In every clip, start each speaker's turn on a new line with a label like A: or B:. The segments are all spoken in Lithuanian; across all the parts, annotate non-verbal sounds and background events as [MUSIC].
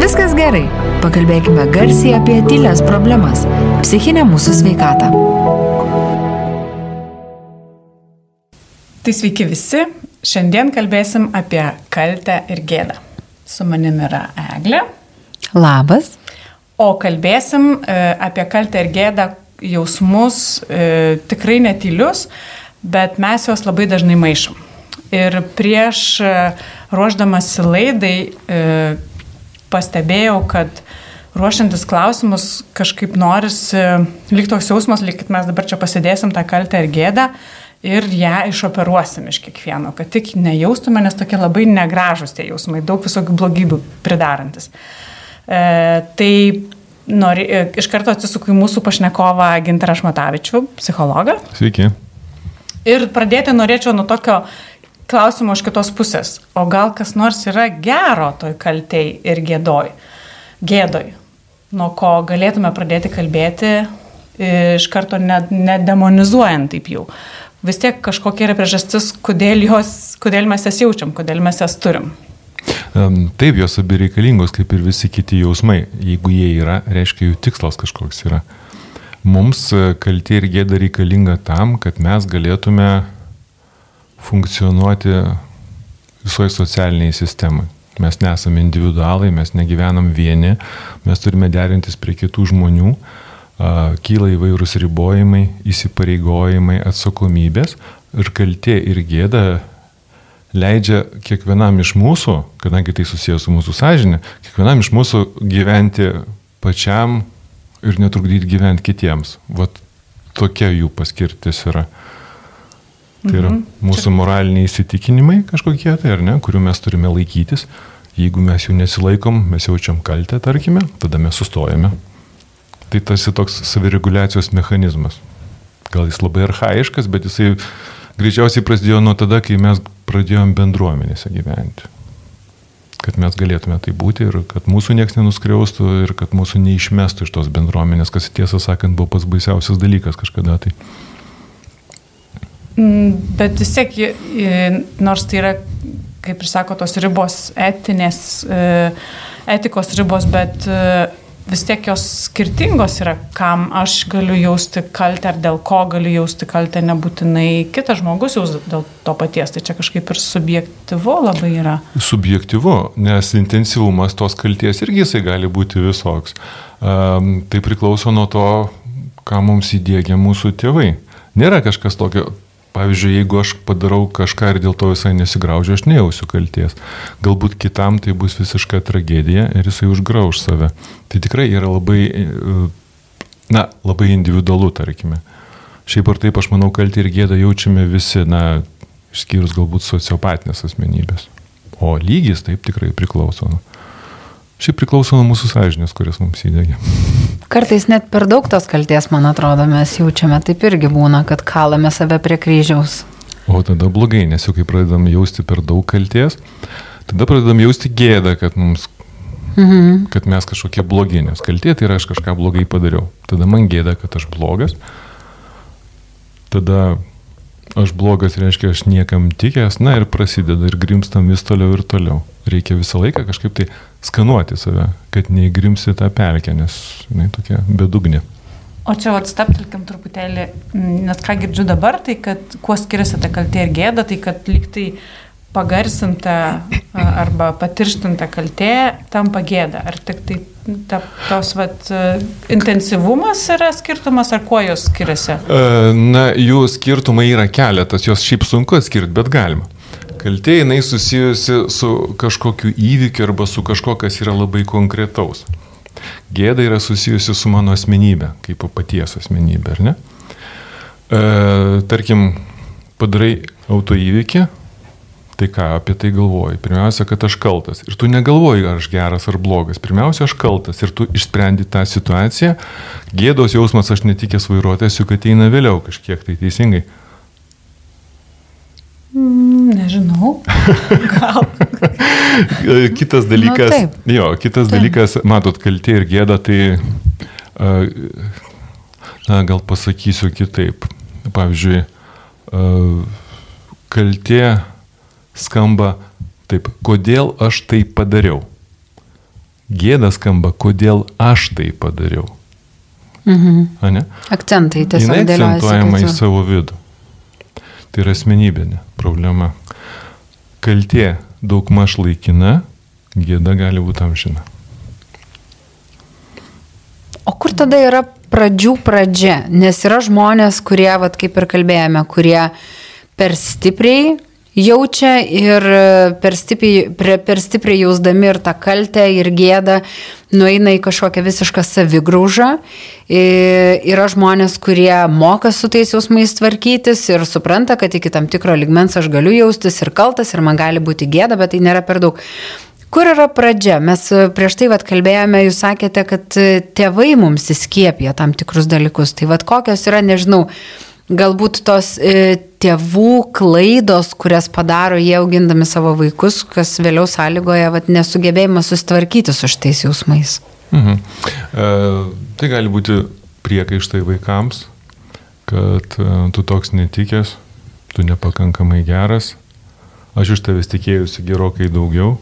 A: viskas gerai. Pakalbėkime garsiai apie tylės problemas - psichinę mūsų sveikatą.
B: Tai sveiki visi, šiandien kalbėsim apie kaltę ir gėdą. Su manimi yra Eglė.
A: Labas.
B: O kalbėsim e, apie kaltę ir gėdą jausmus, e, tikrai netylius, bet mes juos labai dažnai maišom. Ir prieš e, ruoždamasi laidai e, pastebėjau, kad ruošiantis klausimus kažkaip norisi, lyg toks jausmas, lyg mes dabar čia pasidėsim tą kaltę ir gėdą ir ją išoperuosim iš kiekvieno, kad tik nejaustume, nes tokie labai negražus tie jausmai, daug visokių blogybių pridarantis. E, tai nori, e, iš karto atsisuku į mūsų pašnekovą Gintarą Šmatavičių, psichologą.
C: Sveiki.
B: Ir pradėti norėčiau nuo tokio klausimo iš kitos pusės. O gal kas nors yra gero toj kaltei ir gėdoj? Gėdoj. Nuo ko galėtume pradėti kalbėti iš karto nedemonizuojant taip jau. Vis tiek kažkokia yra priežastis, kodėl, jos, kodėl mes jas jaučiam, kodėl mes jas turim.
C: Taip, jos abi reikalingos, kaip ir visi kiti jausmai. Jeigu jie yra, reiškia jų tikslas kažkoks yra. Mums e, kaltė ir gėda reikalinga tam, kad mes galėtume funkcionuoti visoje socialiniai sistemai. Mes nesame individualai, mes negyvenam vieni, mes turime derintis prie kitų žmonių, kyla įvairūs ribojimai, įsipareigojimai, atsakomybės ir kaltė ir gėda leidžia kiekvienam iš mūsų, kadangi tai susijęs su mūsų sąžinė, kiekvienam iš mūsų gyventi pačiam ir netrukdyti gyventi kitiems. Vat tokia jų paskirtis yra. Tai yra mhm. mūsų moraliniai įsitikinimai kažkokie tai, ar ne, kurių mes turime laikytis. Jeigu mes jų nesilaikom, mes jaučiam kaltę, tarkime, tada mes sustojame. Tai tarsi toks savireguliacijos mechanizmas. Gal jis labai arhaiškas, bet jisai greičiausiai prasidėjo nuo tada, kai mes pradėjom bendruomenėse gyventi. Kad mes galėtume tai būti ir kad mūsų niekas nenuskriaustų ir kad mūsų neišmestų iš tos bendruomenės, kas tiesą sakant buvo pats baisiausias dalykas kažkada. Tai.
B: Mm, bet vis tiek, nors tai yra, kaip ir sako, tos ribos etinės, e, etikos ribos, bet e, vis tiek jos skirtingos yra, kam aš galiu jausti kaltę ar dėl ko galiu jausti kaltę, nebūtinai kitas žmogus jaus dėl to paties. Tai čia kažkaip ir subjektivu labai yra.
C: Subjektivu, nes intensyvumas tos kalties irgi jisai gali būti visoks. Tai priklauso nuo to, ką mums įdėgia mūsų tėvai. Nėra kažkas tokio, Pavyzdžiui, jeigu aš padarau kažką ir dėl to visai nesigraužiu, aš nejausiu kalties. Galbūt kitam tai bus visiška tragedija ir jisai užgrauž save. Tai tikrai yra labai, na, labai individualu, tarkime. Šiaip ar taip, aš manau, kaltį ir gėdą jaučiame visi, na, išskyrus galbūt sociopatinės asmenybės. O lygis taip tikrai priklauso. Šiaip priklauso nuo mūsų sąžinės, kuris mums įdėgia.
A: Kartais net per daug tos kalties, man atrodo, mes jaučiame, taip irgi būna, kad kalame save prie kryžiaus.
C: O tada blogai, nes jau kai pradedam jausti per daug kalties, tada pradedam jausti gėdą, kad, mums, mhm. kad mes kažkokie blogi, nes kaltė tai yra aš kažką blogai padariau. Tada man gėda, kad aš blogas. Tada aš blogas reiškia, aš niekam tikęs, na ir prasideda ir grimstam vis toliau ir toliau. Reikia visą laiką kažkaip tai skanuoti save, kad neįgrimsi tą pelkę, nes jinai tokia bedugnė.
B: O čia atstaptelkim truputėlį, nes ką girdžiu dabar, tai kad kuo skiriasi ta kaltė ir gėda, tai kad liktai pagarsinta arba patirštinta kaltė tampa gėda. Ar tik tai ta, tos vat, intensyvumas yra skirtumas, ar kuo jos skiriasi?
C: Na, jų skirtumai yra keletas, jos šiaip sunku atskirti, bet galima. Kaltė jinai susijusi su kažkokiu įvykiu arba su kažko, kas yra labai konkretaus. Gėda yra susijusi su mano asmenybė, kaip paties asmenybė, ar ne? E, tarkim, padarai autoįvykį, tai ką apie tai galvoji? Pirmiausia, kad aš kaltas. Ir tu negalvoji, ar aš geras ar blogas. Pirmiausia, aš kaltas ir tu išsprendi tą situaciją. Gėdos jausmas, aš netikęs vairuotojas, juk ateina vėliau kažkiek tai teisingai.
B: Mm, nežinau. [LAUGHS] Gal.
C: kitas dalykas, nu, jo, kitas taip. dalykas, matot, kaltė ir gėda, tai na, gal pasakysiu kitaip. Pavyzdžiui, kaltė skamba taip, kodėl aš tai padariau. Gėda skamba, kodėl aš tai padariau.
A: Mhm. Akcentai tiesiog kad
C: į savo vidų. Tai yra asmenybinė problema. Kaltė daug maž laikina, gėda gali būti amžina.
A: O kur tada yra pradžių pradžia? Nes yra žmonės, kurie, vat, kaip ir kalbėjome, kurie per stipriai jaučia ir per stipriai, per, stipriai jausdami ir tą kaltę, ir gėdą, nueina į kažkokią visišką savigraužą. I- Yra žmonės, kurie moka su tais jausmais tvarkytis ir supranta, kad iki tam tikro ligmens aš galiu jaustis ir kaltas, ir man gali būti gėda, bet tai nėra per daug. Kur yra pradžia? Mes e, prieš tai vat, kalbėjome, jūs sakėte, kad e, tėvai mums įskiepia tam tikrus dalykus. Tai vad kokios yra, nežinau, galbūt tos e, tėvų klaidos, kurias padaro jie augindami savo vaikus, kas vėliau sąlygoja vat, nesugebėjimas susitvarkyti su šitais jausmais.
C: Mhm. E, tai gali būti priekaištai vaikams, kad e, tu toks netikęs, tu nepakankamai geras, aš iš tavęs tikėjusi gerokai daugiau,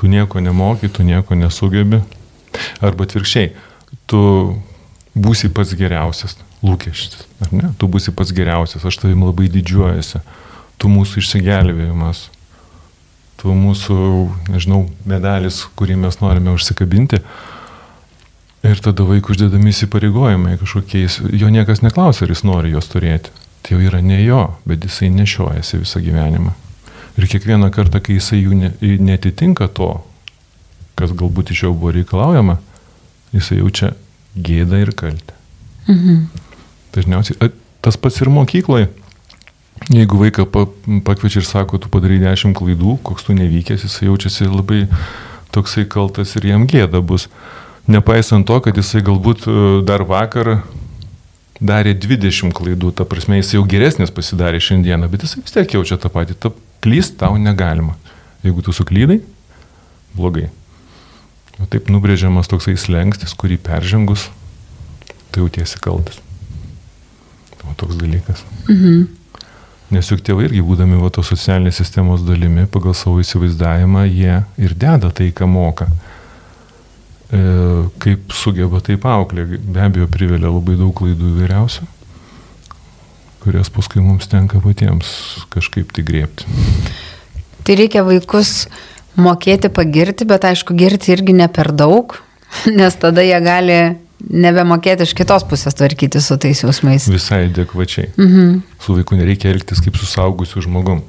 C: tu nieko nemoki, tu nieko nesugebi. Arba atvirkščiai, tu būsi pats geriausias, lūkestis, ar ne? Tu būsi pats geriausias, aš tavim labai didžiuojasi, tu mūsų išsigelbėjimas, tu mūsų, nežinau, medalis, kurį mes norime užsikabinti. Ir tada vaikų uždedami įsipareigojimai kažkokiais, jo niekas neklausia, ar jis nori juos turėti. Tai jau yra ne jo, bet jisai nešiojasi visą gyvenimą. Ir kiekvieną kartą, kai jisai jų ne, netitinka to, kas galbūt iš jo buvo reikalaujama, jisai jaučia gėdą ir kaltę.
A: Mhm.
C: Dažniausiai tas pats ir mokykloje. Jeigu vaiką pa, pakviečia ir sako, tu padarai dešimt klaidų, koks tu nevykęs, jisai jaučiasi labai toksai kaltas ir jam gėda bus. Nepaisant to, kad jisai galbūt e, dar vakar darė 20 klaidų, ta prasme jis jau geresnis pasidarė šiandieną, bet jisai vis tiek jaučia tą patį, ta klyst tau negalima. Jeigu tu suklydai, blogai. O taip nubrėžiamas toksai slengstis, kurį peržengus, tai jautiesi kaltas. O toks dalykas.
A: Mhm.
C: Nes juk tėvai irgi būdami va tos socialinės sistemos dalimi, pagal savo įsivaizdavimą, jie ir deda tai, ką moka. E, kaip sugeba taip auklė, be abejo, privelia labai daug klaidų įvairiausių, kurias paskui mums tenka patiems kažkaip tai griebti.
A: Tai reikia vaikus mokėti pagirti, bet aišku, girti irgi ne per daug, [LAUGHS] nes tada jie gali nebemokėti iš kitos pusės tvarkyti su tais jausmais.
C: Visai adekvačiai.
A: Mhm.
C: Su vaiku nereikia elgtis kaip su saugusiu žmogum,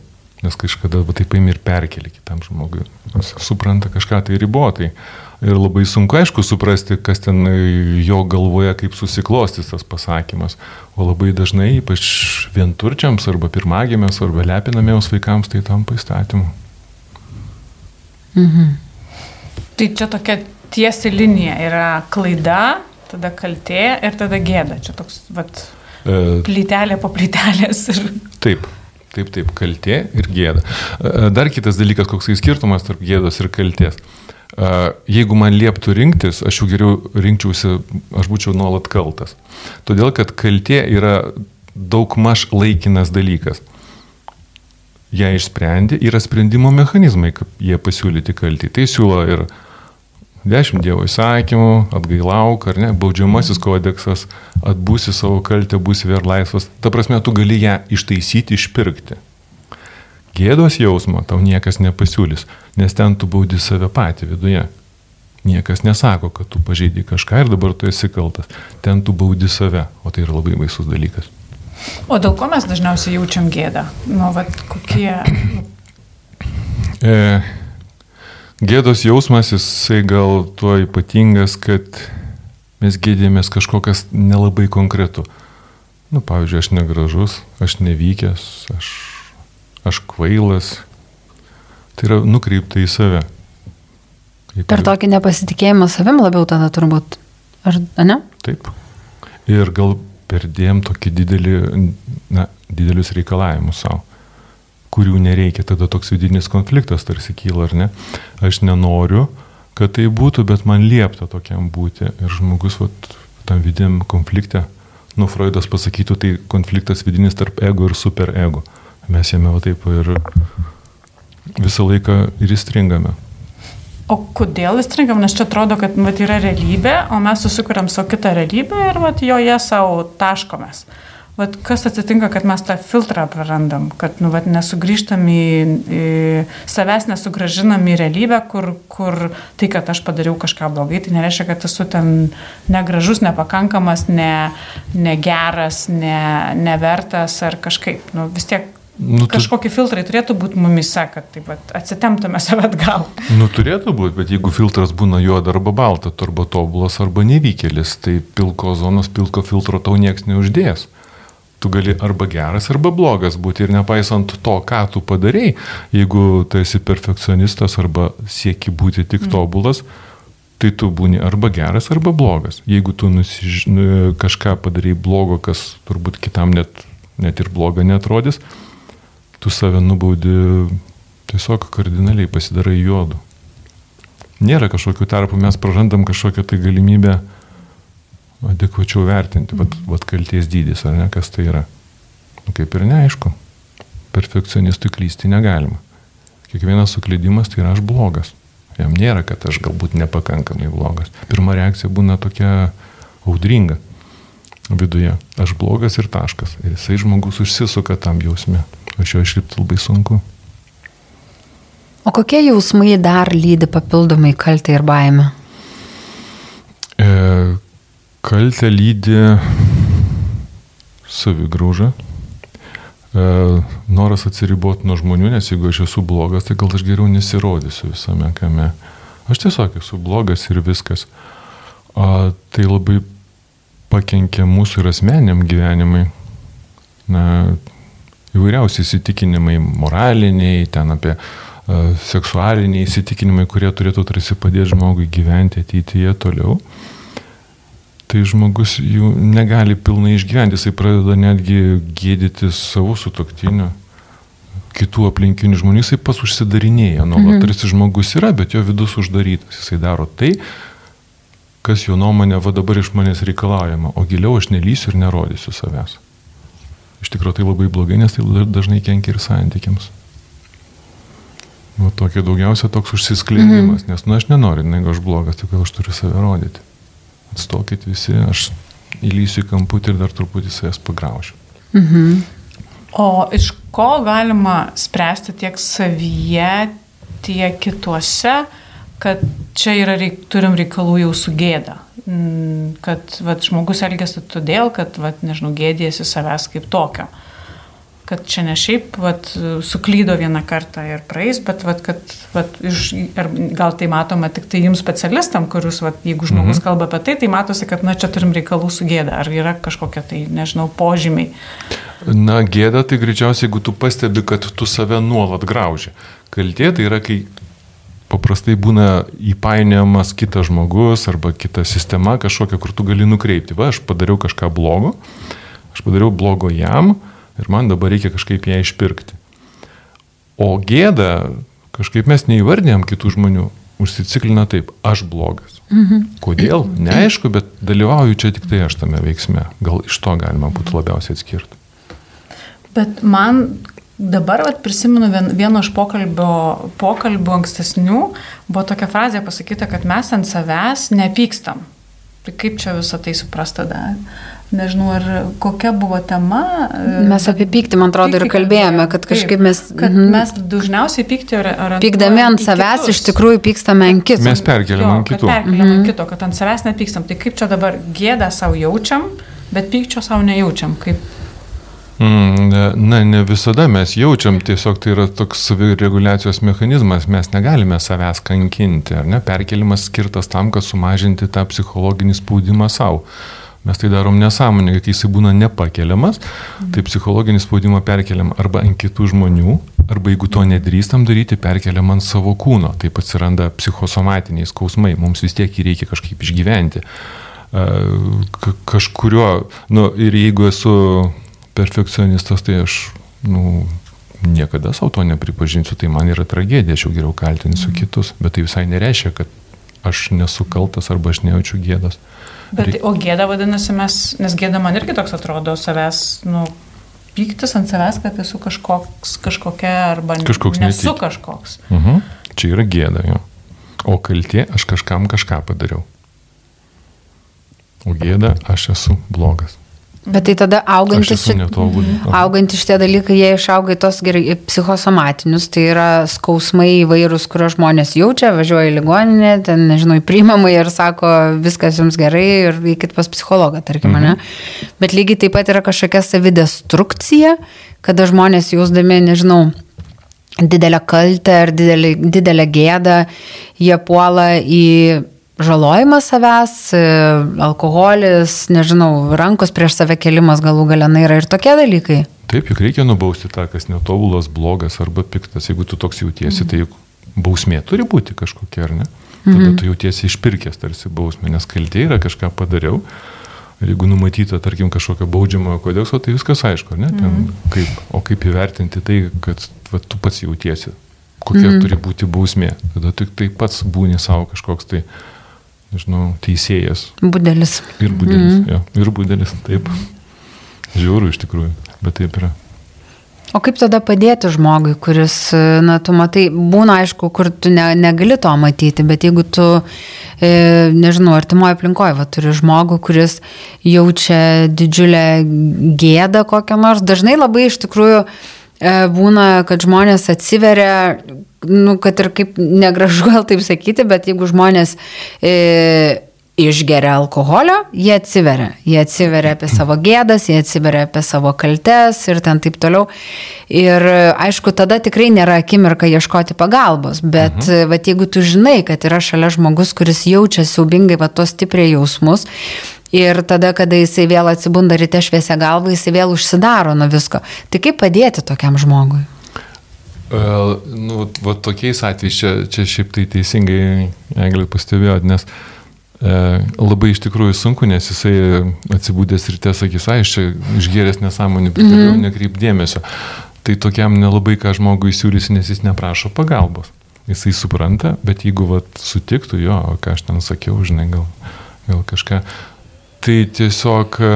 C: nes kažkada va, taip paimi ir perkeli kitam žmogui. Jis supranta kažką tai ribotai. Ir labai sunku, aišku, suprasti, kas ten jo galvoje, kaip susiklostys tas pasakymas. O labai dažnai, ypač vienturčiams arba pirmagėmės arba lepinamiems vaikams, tai tampa įstatymu.
A: Mhm.
B: Tai čia tokia tiesi linija yra klaida, tada kaltė ir tada gėda. Čia toks, vat,
C: E,
B: plytelė po plytelės. Ir...
C: Taip, taip, taip, kaltė ir gėda. E, Dar kitas dalykas, koks tai skirtumas tarp gėdos ir kaltės. E, Jeigu man lieptų rinktis, aš jau geriau rinkčiausi, aš būčiau nuolat kaltas. Todėl, kad kaltė yra daug maž laikinas dalykas. Ją išsprendė, yra sprendimo mechanizmai, kaip jie pasiūlyti kaltį. Tai siūlo ir dešimt Dievo įsakymų, atgailauk, ar ne, baudžiamasis kodeksas, atbūsi savo kaltę, būsi vėl laisvas. Ta prasme, tu gali ją ištaisyti, išpirkti. Gėdos jausmo tau niekas nepasiūlys, nes ten tu baudi save patį viduje. Niekas nesako, kad tu pažeidai kažką ir dabar tu esi kaltas. Ten tu baudi save, o tai yra labai baisus dalykas.
B: O dėl ko mes dažniausiai jaučiam gėdą? Nu, vat, kokie...
C: E, gėdos jausmas, jisai gal tuo ypatingas, kad mes gėdėmės kažkokias nelabai konkretu. Nu, pavyzdžiui, aš negražus, aš nevykęs, aš, aš kvailas. Tai yra nukreipta į save. Kaip
A: Per
C: ir-
A: tokį nepasitikėjimą savim labiau tada turbūt. Ar ne?
C: Taip. Ir gal perdėm tokį didelį, na, didelius reikalavimus savo, kurių nereikia, tada toks vidinis konfliktas tarsi kyla, ar ne? Aš nenoriu, kad tai būtų, bet man liepta tokiam būti. Ir žmogus vat, tam vidiniam konflikte, nu, Freudas pasakytų, tai konfliktas vidinis tarp ego ir superego. Mes jame va taip ir visą laiką ir įstringame.
B: O kodėl įstringam, nes čia atrodo, kad vat, yra realybė, o mes susikuriam savo kitą realybę ir vat, joje savo taškomės. Vat, kas atsitinka, kad mes tą filtrą prarandam, kad nu, vat, nesugrįžtam į, į savęs, nesugražinam į realybę, kur, kur tai, kad aš padariau kažką blogai, tai nereiškia, kad esu ten negražus, nepakankamas, ne, negeras, ne, nevertas ar kažkaip. Nu, vis tiek Nu, tu... Kažkokie filtrai turėtų būti mumise, kad taip pat atsitemtume save atgal.
C: Nu, turėtų būti, bet jeigu filtras būna juoda arba balta, tu arba tobulas arba nevykėlis, tai pilko zonos, pilko filtro tau niekas neuždės. Tu gali arba geras, arba blogas būti ir nepaisant to, ką tu padarėjai, jeigu tu esi perfekcionistas arba sieki būti tik mm. tobulas, tai tu būni arba geras, arba blogas. Jeigu tu nusiž... Nu, kažką padarai blogo, kas turbūt kitam net, net ir bloga netrodys, tu save nubaudi tiesiog kardinaliai pasidarai juodu. Nėra kažkokių tarpų, mes prarandam kažkokią tai galimybę adekvačiau vertinti, vat, vat kalties dydis, ar ne, kas tai yra. Nu, kaip ir neaišku, perfekcionistui klysti negalima. Kiekvienas suklydimas tai yra aš blogas. Jam nėra, kad aš galbūt nepakankamai blogas. Pirma reakcija būna tokia audringa viduje. Aš blogas ir taškas. Ir jisai žmogus užsisuka tam jausme iš jo išlipti labai sunku.
A: O kokie jausmai dar lydi papildomai kaltę ir baimę?
C: E, kaltę lydi savigrauža, e, noras atsiriboti nuo žmonių, nes jeigu aš esu blogas, tai gal aš geriau nesirodysiu visame kame. Aš tiesiog esu blogas ir viskas. A, tai labai pakenkia mūsų ir asmeniam gyvenimui. Na, įvairiausi įsitikinimai moraliniai, ten apie uh, seksualiniai įsitikinimai, kurie turėtų tarsi padėti žmogui gyventi ateityje toliau. Tai žmogus jų negali pilnai išgyventi, jisai pradeda netgi gėdyti savo sutoktinių, kitų aplinkinių žmonių, jisai pas užsidarinėja, nuolat mhm. tarsi žmogus yra, bet jo vidus uždarytas, jisai daro tai, kas jo nuomonė va dabar iš manęs reikalaujama, o giliau aš nelysiu ir nerodysiu savęs. Iš tikrųjų tai labai blogai, nes tai dažnai kenkia ir santykiams. Nu, tokia daugiausia toks užsiskleidimas, mhm. nes, nu, aš nenoriu, jeigu aš blogas, gal aš turiu save rodyti. Atstokit visi, aš įlysiu į kamputį ir dar truputį savęs pagraušiu. Mhm.
B: O iš ko galima spręsti tiek savyje, tiek kituose, kad čia yra, reik, turim reikalų jau su gėda? Mm, kad vat, žmogus elgesi todėl, kad, vat, nežinau, gėdėsi savęs kaip tokio. Kad čia ne šiaip vat, suklydo vieną kartą ir praeis, bet vat, kad, vat, iš, gal tai matoma tik tai jums specialistam, kurius, vat, jeigu žmogus mhm. kalba apie tai, tai matosi, kad na, čia turim reikalų su gėda. Ar yra kažkokie tai, nežinau, požymiai.
C: Na, gėda tai greičiausiai, jeigu tu pastebi, kad tu save nuolat grauži. Kaltė tai yra, kai paprastai būna įpainiojamas kitas žmogus arba kita sistema kažkokia, kur tu gali nukreipti. Va, aš padariau kažką blogo, aš padariau blogo jam ir man dabar reikia kažkaip ją išpirkti. O gėda, kažkaip mes neįvardėjom kitų žmonių, užsiciklina taip, aš blogas. Mhm. Kodėl? Neaišku, bet dalyvauju čia tik tai aš tame veiksme. Gal iš to galima būtų labiausiai atskirti.
B: Bet man Dabar vat, prisimenu vien, vieno iš pokalbio, pokalbių ankstesnių, buvo tokia frazė pasakyta, kad mes ant savęs nepykstam. Tai kaip čia visą tai suprast tada? Nežinau, ar kokia buvo tema.
A: Mes apie pyktį, man atrodo, pyktį ir kalbėjome, kad kažkaip mes...
B: Kad mm mes dažniausiai pyktį orientuojame.
A: Pykdami ant savęs kitus. iš tikrųjų pykstame ant kito.
C: Mes perkeliam ant kitų.
B: Perkeliam mm ant kito, kad ant savęs nepykstam. Tai kaip čia dabar gėdą savo jaučiam, bet pykčio savo nejaučiam. Kaip
C: Mm, na, ne visada mes jaučiam, tiesiog tai yra toks savireguliacijos mechanizmas, mes negalime savęs kankinti, ar ne? Perkelimas skirtas tam, kad sumažinti tą psichologinį spaudimą savo. Mes tai darom nesąmoningai, kai jisai būna nepakeliamas, tai psichologinį spaudimą perkeliam arba ant kitų žmonių, arba jeigu to nedrįstam daryti, perkeliam ant savo kūno. Taip atsiranda psichosomatiniai skausmai, mums vis tiek jį reikia kažkaip išgyventi. Kažkurio, nu ir jeigu esu perfekcionistas, tai aš, nu, niekada savo to nepripažinsiu, tai man yra tragedija, aš jau geriau kaltinsiu mm. kitus, bet tai visai nereiškia, kad aš nesu kaltas arba aš nejaučiu gėdas.
B: Bet, Reik... O gėda vadinasi mes, nes gėda man irgi toks atrodo savęs, nu, pyktis ant savęs, kad esu kažkoks, kažkokia arba
C: kažkoks
B: nesu netik. kažkoks.
C: Mhm. Čia yra gėda, jo. O kaltė, aš kažkam kažką padariau. O gėda, aš esu blogas.
A: Bet tai tada augantis,
C: netobulė.
A: augantis šitie dalykai, jie išauga į tos gerai psichosomatinius, tai yra skausmai įvairūs, kuriuos žmonės jaučia, važiuoja į ligoninę, ten, nežinau, priimamai ir sako, viskas jums gerai ir eikit pas psichologą, tarkim, mhm. ne. Bet lygiai taip pat yra kažkokia savidestrukcija, kada žmonės jausdami, nežinau, didelę kaltę ar didelį, didelę gėdą, jie puola į žalojimas savęs, e, alkoholis, nežinau, rankos prieš save kelimas galų galę, na yra ir tokie dalykai.
C: Taip, juk reikia nubausti tą, kas netobulas, blogas arba piktas. Jeigu tu toks jautiesi, mhm. tai juk bausmė turi būti kažkokia, ar ne? Tada mhm. tu jautiesi išpirkęs tarsi bausmė, nes kaltė yra kažką padariau. Ir jeigu numatyta, tarkim, kažkokio baudžiamojo kodekso, tai viskas aišku, ne? Ten, mhm. kaip, o kaip įvertinti tai, kad va, tu pats jautiesi, kokia mhm. turi būti bausmė. Tada tik tai pats būni savo kažkoks tai nežinau, teisėjas.
A: Budelis.
C: Ir budelis, mm. jo, ir budelis, taip. Žiūriu iš tikrųjų, bet taip yra.
A: O kaip tada padėti žmogui, kuris, na, tu matai, būna aišku, kur tu ne, negali to matyti, bet jeigu tu, e, nežinau, artimoje aplinkoje, va, turi žmogų, kuris jaučia didžiulę gėdą kokią nors, dažnai labai iš tikrųjų e, būna, kad žmonės atsiveria nu, kad ir kaip negražu gal taip sakyti, bet jeigu žmonės e, išgeria alkoholio, jie atsiveria. Jie atsiveria apie savo gėdas, jie atsiveria apie savo kaltes ir ten taip toliau. Ir aišku, tada tikrai nėra akimirka ieškoti pagalbos, bet mhm. va, jeigu tu žinai, kad yra šalia žmogus, kuris jaučia siaubingai va tos stipriai jausmus, Ir tada, kada jisai vėl atsibunda ryte šviesia galva, jisai vėl užsidaro nuo visko. Tai kaip padėti tokiam žmogui?
C: Uh, nu, va tokiais atvejais, čia, čia šiaip tai teisingai, Eglė pastebėjo, nes uh, labai iš tikrųjų sunku, nes jisai atsibūdęs ryte sakys, ai, aš čia išgėręs nesąmonį, bet mm -hmm. nekreip dėmesio. Tai tokiam nelabai ką žmogui siūlysi, nes jis neprašo pagalbos. Jisai supranta, bet jeigu vat, sutiktų jo, ką aš ten sakiau, žinai, gal, gal kažką, Tai tiesiog e,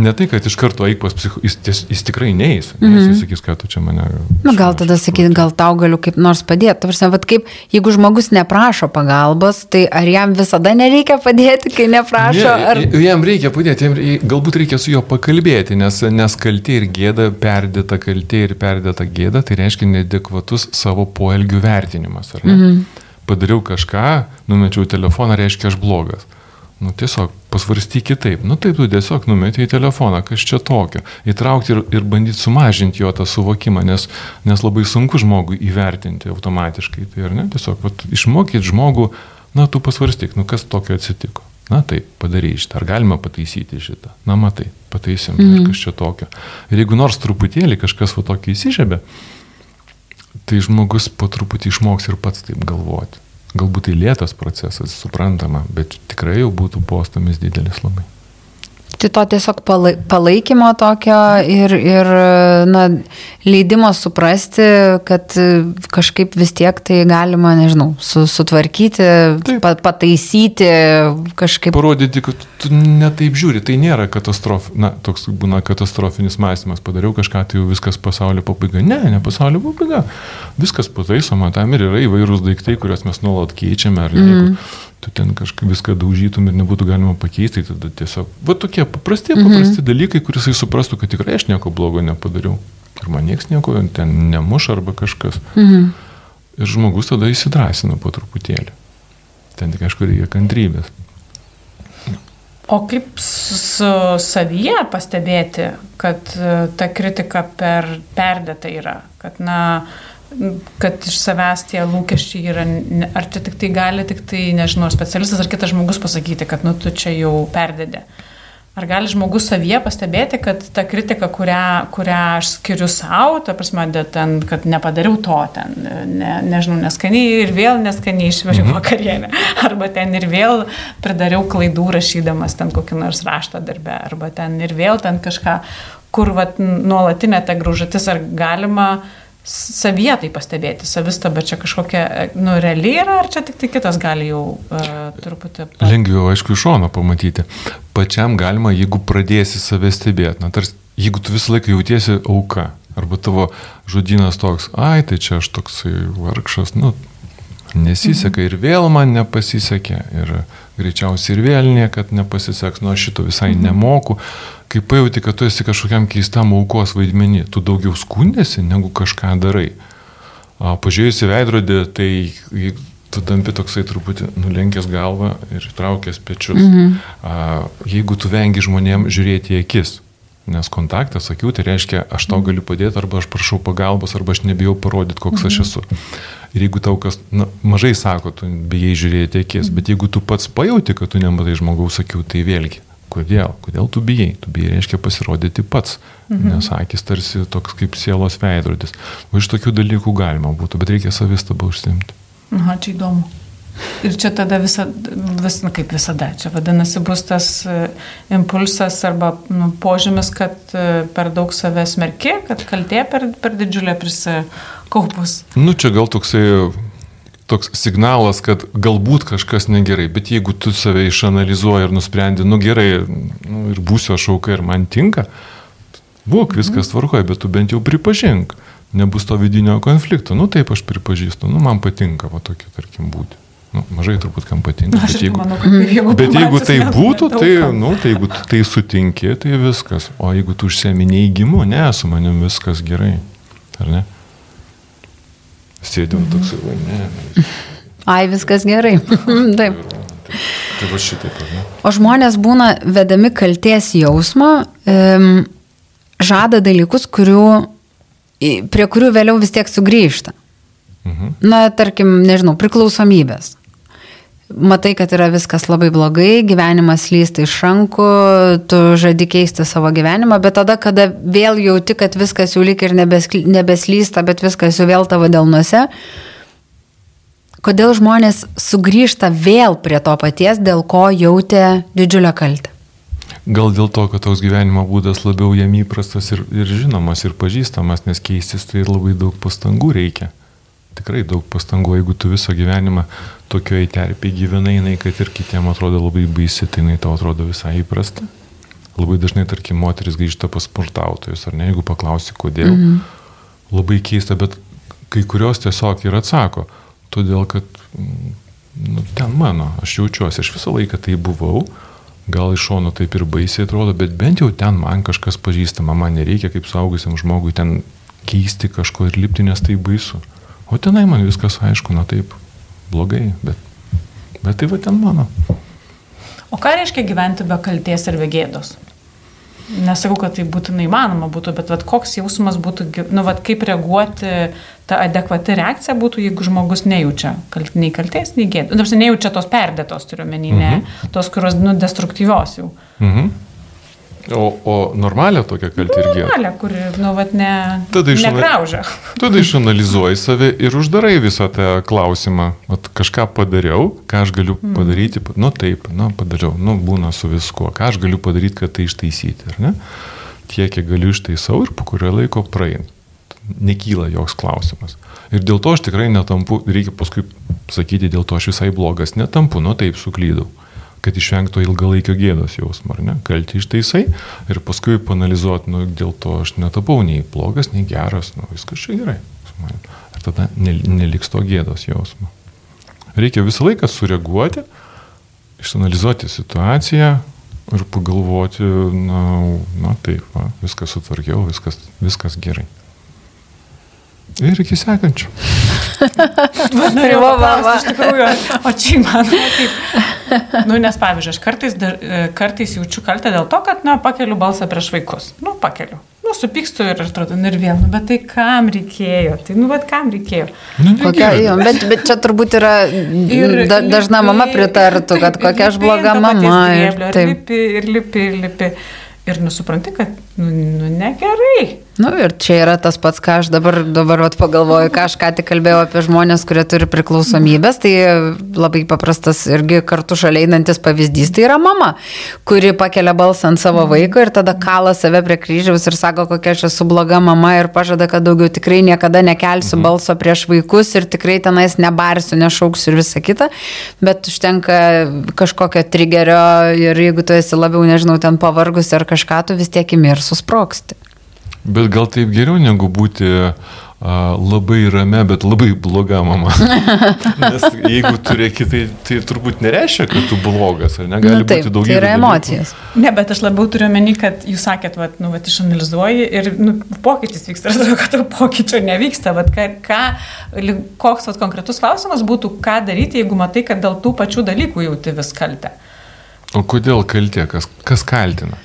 C: ne tai, kad iš karto eik pas psicho, jis, ties, jis tikrai neįs. Mm -hmm. Jis sakys, kad tu čia mane.
A: Na, gal tada sakyti, gal tau galiu kaip nors padėti. Tarsi, vad kaip, jeigu žmogus neprašo pagalbos, tai ar jam visada nereikia padėti, kai neprašo? Ne, ar...
C: Jam reikia padėti, jam, galbūt reikia su juo pakalbėti, nes, nes kaltė ir gėda, perdėta kaltė ir perdėta gėda, tai reiškia nedekvatus savo poelgių vertinimas. Mm -hmm. Padariau kažką, numečiau telefoną, reiškia aš blogas. Nu, tiesiog pasvarstyk kitaip. Nu, taip tu tiesiog numeti į telefoną, kas čia tokio. Įtraukti ir, ir bandyti sumažinti jo tą suvokimą, nes, nes labai sunku žmogui įvertinti automatiškai. Tai ar ne? Tiesiog vat, išmokyti žmogų, na, tu pasvarstyk, nu, kas tokio atsitiko. Na taip, padarai šitą. Ar galima pataisyti šitą? Na matai, pataisim, mm -hmm. kas čia tokio. Ir jeigu nors truputėlį kažkas va tokį įsižiebė, tai žmogus po truputį išmoks ir pats taip galvoti. Galbūt tai lėtas procesas, suprantama, bet tikrai jau būtų postumis didelis labai.
A: Tai to tiesiog palaikymo tokio ir, ir na, leidimo suprasti, kad kažkaip vis tiek tai galima, nežinau, su, sutvarkyti, pa, pataisyti kažkaip.
C: Parodyti, kad tu netaip žiūri, tai nėra katastrof, na, toks būna katastrofinis mąstymas, padariau kažką, tai jau viskas pasaulio pabaiga. Ne, ne pasaulio pabaiga. Viskas pataisoma, tam ir yra įvairūs daiktai, kuriuos mes nuolat keičiame. Ar, mm. jeigu, tu ten kažkaip viską daužytum ir nebūtų galima pakeisti, tai tada tiesiog, va tokie paprasti, mhm. paprasti mhm. dalykai, kuris jis suprastų, kad tikrai aš nieko blogo nepadariau. Ir man niekas nieko ten nemuš arba kažkas. Mhm. Ir žmogus tada įsidrasina po truputėlį. Ten tik aišku reikia kantrybės.
B: O kaip su savyje pastebėti, kad e, ta kritika per perdėta yra? Kad, na, kad iš savęs tie lūkesčiai yra, ar čia tik tai gali tik tai, nežinau, specialistas ar kitas žmogus pasakyti, kad, nu, tu čia jau perdedė. Ar gali žmogus savyje pastebėti, kad ta kritika, kurią, kurią aš skiriu savo, ta prasme, ten, kad nepadariau to, ten, ne, nežinau, neskaniai ir vėl neskaniai išvežiau mhm. vakarienę, [LAUGHS] arba ten ir vėl pridariau klaidų rašydamas ten kokį nors raštą darbę, arba ten ir vėl ten kažką, kur vat, nuolatinė ta grūžatis, ar galima savyje tai pastebėti, savistaba čia kažkokia, nu, reali yra, ar čia tik tai kitas gali jau uh, truputį...
C: Lengviau, aišku, iš šono pamatyti. Pačiam galima, jeigu pradėsi save stebėti, na, tarsi, jeigu tu visą laiką jautiesi auka, arba tavo žodynas toks, ai, tai čia aš toksai vargšas, nu, Nesiseka ir vėl man nepasisekė. Ir greičiausiai ir vėl niekad nepasiseks, nu aš šito visai nemoku. Kai pajauti, kad tu esi kažkokiam keistam aukos vaidmenį, tu daugiau skundėsi, negu kažką darai. Pažiūrėjus į veidrodį, tai tu tampi toksai truputį nulenkęs galvą ir traukęs pečius. Mhm. Jeigu tu vengi žmonėm žiūrėti į akis, nes kontaktas akių tai reiškia, aš tau galiu padėti, arba aš prašau pagalbos, arba aš nebijau parodyti, koks mhm. aš esu. Ir jeigu tau kas na, mažai sako, tu bijai žiūrėti akis, bet jeigu tu pats pajauti, kad tu nematai žmogaus akių, tai vėlgi, kodėl? Kodėl tu bijai? Tu bijai reiškia pasirodyti pats, mhm. nes akis tarsi toks kaip sielos veidrodis. O iš tokių dalykų galima būtų, bet reikia savistabą užsimti.
B: Aha, čia įdomu. Ir čia tada visa, vis, nu, kaip visada, čia vadinasi bus tas e, impulsas arba nu, požymis, kad e, per daug savęs merki, kad kaltė per, per didžiulė prisikaupus.
C: Nu, čia gal toksai toks signalas, kad galbūt kažkas negerai, bet jeigu tu save išanalizuoji ir nusprendi, nu gerai, nu, ir būsiu aš auka ir man tinka, būk viskas tvarkoja, bet tu bent jau pripažink nebus to vidinio konflikto. Nu taip aš pripažįstu, nu man patinka va tokia, tarkim, būti. Nu, mažai turbūt kam patinka.
B: Aš
C: bet jeigu,
B: manau, jeigu,
C: bet jeigu tai būtų, tai, nu, tai jeigu tu tai sutinki, tai viskas. O jeigu tu užsiemi neįgimu, ne, su manim viskas gerai. Ar ne? Sėdėjau toks, va, ne. ne.
A: Ai, viskas gerai. [LAUGHS] taip.
C: Tai va šitaip, ar ne?
A: O žmonės būna vedami kalties jausmo, um, žada dalykus, kurių prie kurių vėliau vis tiek sugrįžta. Mhm. Na, tarkim, nežinau, priklausomybės. Matai, kad yra viskas labai blogai, gyvenimas lysta iš rankų, tu žadi keisti savo gyvenimą, bet tada, kada vėl jauti, kad viskas jau lik ir nebeslysta, bet viskas jau vėl tavo delnuose, kodėl žmonės sugrįžta vėl prie to paties, dėl ko jautė didžiulę kaltę?
C: Gal dėl to, kad toks gyvenimo būdas labiau jam įprastas ir, ir žinomas ir pažįstamas, nes keistis tai labai daug pastangų reikia. Tikrai daug pastangų, jeigu tu visą gyvenimą tokioje terpėje gyvenai, jinai, kad ir kitiem atrodo labai baisi, tai jinai tau atrodo visai įprasta. Labai dažnai, tarkim, moteris grįžta pas sportautojus, ar ne, jeigu paklausi, kodėl. Mm -hmm. Labai keista, bet kai kurios tiesiog ir atsako, todėl kad nu, ten mano, aš jaučiuosi, aš visą laiką tai buvau, gal iš šono taip ir baisiai atrodo, bet bent jau ten man kažkas pažįstama, man nereikia kaip saugusiam žmogui ten keisti kažko ir lipti, nes tai baisu. O tenai man viskas aišku, na taip, blogai, bet, bet tai va ten mano.
B: O ką reiškia gyventi be kalties ir be gėdos? Nesakau, kad tai būtų neįmanoma būtų, bet vat, koks jausmas būtų, nu, vat, kaip reaguoti, ta adekvati reakcija būtų, jeigu žmogus nejaučia kalt, nei kalties, nei gėdos. Nu, nejaučia tos perdėtos, turiu menį, ne, mhm. tos, kurios, nu, destruktyvios jau. Mhm.
C: O, o normalią tokią kaltę irgi.
B: Normalią, kuri, nu, vat, ne, tada išana... negraužia.
C: Tada išanalizuoji save ir uždarai visą tą klausimą. Vat kažką padariau, ką aš galiu mm. padaryti, nu taip, nu padariau, nu būna su viskuo, ką aš galiu padaryti, kad tai ištaisyti, ar ne? Tiek, kiek galiu ištaisau ir po kurio laiko praeina. Nekyla joks klausimas. Ir dėl to aš tikrai netampu, reikia paskui sakyti, dėl to aš visai blogas netampu, nu taip, suklydau kad išvengtų ilgalaikio gėdos jausmo, ar ne? Kalti ištaisai ir paskui panalizuoti, nu, dėl to aš netapau nei blogas, nei geras, nu, viskas čia gerai. Ir tada neliks to gėdos jausmo. Reikia visą laiką sureaguoti, išanalizuoti situaciją ir pagalvoti, na, na taip, va, viskas sutvarkiau, viskas, viskas gerai. Ir iki sekančio. [LAUGHS]
B: Norėjau paklausti, iš tikrųjų, o čia įmanoma taip. Nu, nes pavyzdžiui, aš kartais, dar, e, kartais jaučiu kaltę dėl to, kad, na, pakeliu balsą prieš vaikus. Nu, pakeliu. Nu, supykstu ir atrodo, nu ir vėl, nu, bet tai kam reikėjo? Tai, nu, bet kam reikėjo?
A: Nu, kokia, jo, bet, bet čia turbūt yra, ir, da, dažna lipi, mama pritartų, kad kokia aš bloga mama.
B: Ir, ir lipi, ir lipi, ir lipi. Ir nusipranti, kad, nu, nu negerai.
A: Nu, ir čia yra tas pats, ką aš dabar, dabar vat, pagalvoju, ką aš ką tik kalbėjau apie žmonės, kurie turi priklausomybės, tai labai paprastas irgi kartu šalia einantis pavyzdys, tai yra mama, kuri pakelia balsą ant savo vaiko ir tada kala save prie kryžiaus ir sako, kokia aš esu bloga mama ir pažada, kad daugiau tikrai niekada nekelsiu mhm. balso prieš vaikus ir tikrai tenais nebarsiu, nešauksiu ir visa kita, bet užtenka kažkokio trigerio ir jeigu tu esi labiau, nežinau, ten pavargus ar kažką, tu vis tiek imi ir susproksti.
C: Bet gal taip geriau negu būti a, labai ramia, bet labai bloga mama. [LAUGHS] Nes jeigu tu reikia, tai, tai turbūt nereiškia, kad tu blogas, ar negali
A: Na, taip,
C: būti daugybė.
A: tai yra
C: dalykų.
A: emocijos.
B: Ne, bet aš labiau turiu meni, kad jūs sakėt, vat, nu, vat, išanalizuoji ir nu, pokytis vyksta, [LAUGHS] ir atrodo, kad to pokyčio nevyksta. Vat, ką, ką, koks vat, konkretus klausimas būtų, ką daryti, jeigu matai, kad dėl tų pačių dalykų jauti vis kaltę.
C: O kodėl kaltė, kas, kas kaltina?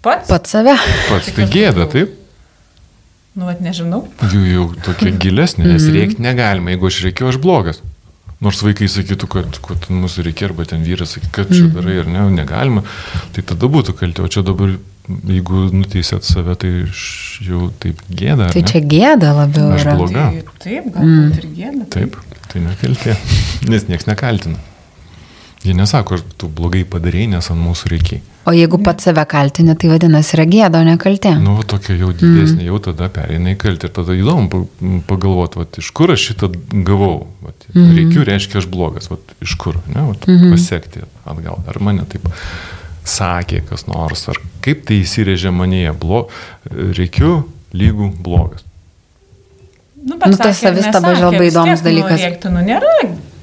B: Pats?
A: Pats save.
C: Pats tai gėda, taip?
B: Nu, vat, nežinau.
C: Jų jau tokia gilesnė, nes rėkti negalima, jeigu aš reikiu, aš blogas. Nors vaikai sakytų, kad, kad mūsų reikia, arba ten vyras sakytų, kad čia darai ir ne, negalima, tai tada būtų kaltė. O čia dabar, jeigu nuteisėt save, tai jau taip gėda. ar
A: Tai čia gėda labiau
C: Aš
A: yra.
C: bloga.
B: Tai, taip, galbūt mm. ir gėda.
C: Taip, tai nekaltė. [LAUGHS] Nes niekas nekaltina. Jie nesako, ar tu blogai padarėjai, nes ant mūsų reikia.
A: O jeigu pats save kaltini, tai vadinasi yra gėda, o ne kaltė.
C: Nu, va, tokia jau didesnė, mm. jau tada pereina į kaltę. Ir tada įdomu pa- pagalvoti, vat, iš kur aš šitą gavau. Vat, mm. Reikiu, reiškia, aš blogas. Vat, iš kur, ne, vat, mm -hmm. pasiekti atgal. Ar mane taip sakė kas nors, ar kaip tai įsirėžė manėje. Blo... Reikiu, lygų, blogas.
B: Nu,
A: Nu, tas savistaba labai įdomus
B: tiek,
A: dalykas.
B: Nu, rėkti, nu, nėra,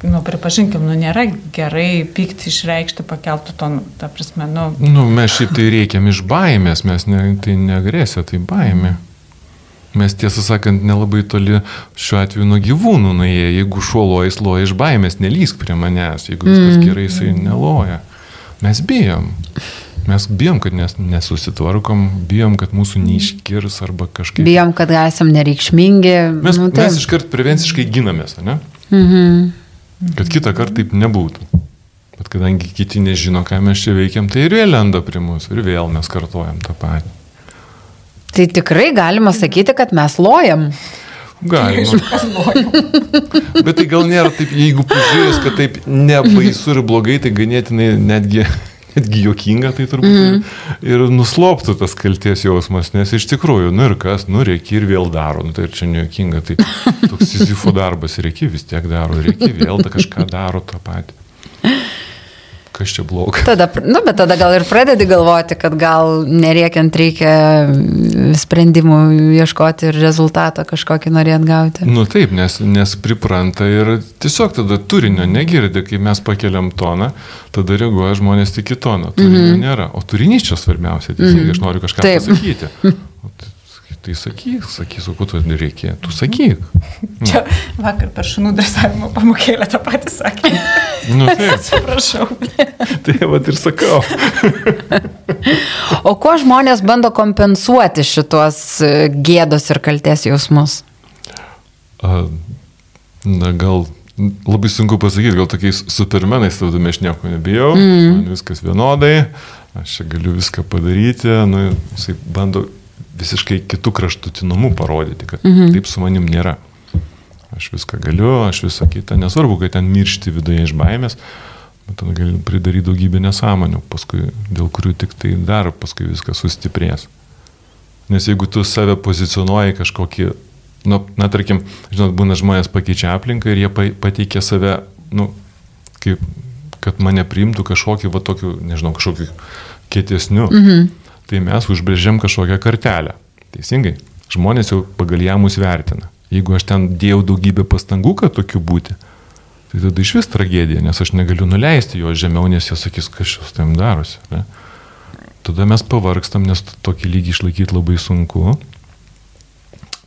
B: nu, pripažinkim, nu, nėra gerai pykti išreikšti pakeltų tonų. Ta prasme, nu,
C: Nu, mes šiaip tai reikiam iš baimės, mes ne, tai negresė, tai baimė. Mes tiesą sakant nelabai toli šiuo atveju nuo gyvūnų nuėję. Jeigu šuo loja, jis loja iš baimės, nelysk prie manęs. Jeigu viskas gerai, jisai neloja. Mes bijom. Mes bijom, kad nes, nesusitvarkom, bijom, kad mūsų neiškirs arba kažkaip.
A: Bijom, kad esam nereikšmingi.
C: Mes,
A: nu,
C: nu,
A: taip.
C: mes iškart prevenciškai ginamės, ne?
A: Mhm.
C: Kad kitą kartą taip nebūtų. Bet kadangi kiti nežino, ką mes čia veikiam, tai ir vėl lenda prie mūsų ir vėl mes kartojam tą patį.
A: Tai tikrai galima sakyti, kad mes lojam.
C: Galima. [LAUGHS] Bet tai gal nėra taip, jeigu pažiūrės, kad taip nebaisu ir blogai, tai ganėtinai netgi, netgi jokinga, tai turbūt mm. ir nusloptų tas kalties jausmas, nes iš tikrųjų, nu ir kas, nu reikia ir vėl daro, nu tai ir čia nejokinga, tai toks [LAUGHS] sizifo darbas, reikia vis tiek daro, reikia vėl da kažką daro tą patį. Kas čia bloga?
A: Tada, nu, bet tada gal ir pradedi galvoti, kad gal neriekiant reikia sprendimų ieškoti ir rezultatą kažkokį norėt gauti.
C: Nu taip, nes, nes pripranta ir tiesiog tada turinio negirdi, kai mes pakeliam toną, tada reaguoja žmonės tik į toną. Turinio mm -hmm. nėra. O turinys čia svarbiausia, teisingai, mm -hmm. aš noriu kažką
A: taip.
C: pasakyti. [LAUGHS] Tai, tai sakyk, sakysiu, ko tu reikia. Tu sakyk.
B: čia vakar per šunų dresavimo pamokėlę tą patį sakė.
C: Nu taip,
B: Atsiprašau.
C: tai vad ir sakau.
A: O kuo žmonės bando kompensuoti šitos gėdos ir kalties jausmus?
C: A, Na gal labai sunku pasakyti, gal tokiais supermenais tada aš nieko nebijau, mm. man viskas vienodai, aš čia galiu viską padaryti, nu, jisai bando visiškai kitų kraštutinumų parodyti, kad -hmm. taip su manim nėra. Aš viską galiu, aš visą kitą, nesvarbu, kad ten miršti viduje iš baimės, bet tada gali pridaryti daugybę nesąmonių, paskui, dėl kurių tik tai dar paskui viskas sustiprės. Nes jeigu tu save pozicionuoji kažkokį, nu, na, tarkim, žinot, būna žmonės pakeičia aplinką ir jie pa- pateikia save, nu, kaip, kad mane priimtų kažkokį, va, tokiu, nežinau, kažkokiu kietesniu. Mhm. Tai mes užbrėžiam kažkokią kartelę. Teisingai. Žmonės jau pagal ją mus vertina. Jeigu aš ten dėjau daugybę pastangų, kad tokiu būti, tai tada iš vis tragedija, nes aš negaliu nuleisti jo žemiau, nes jie sakys, kas šis tam darosi. Ne? Tada mes pavargstam, nes tokį lygį išlaikyti labai sunku.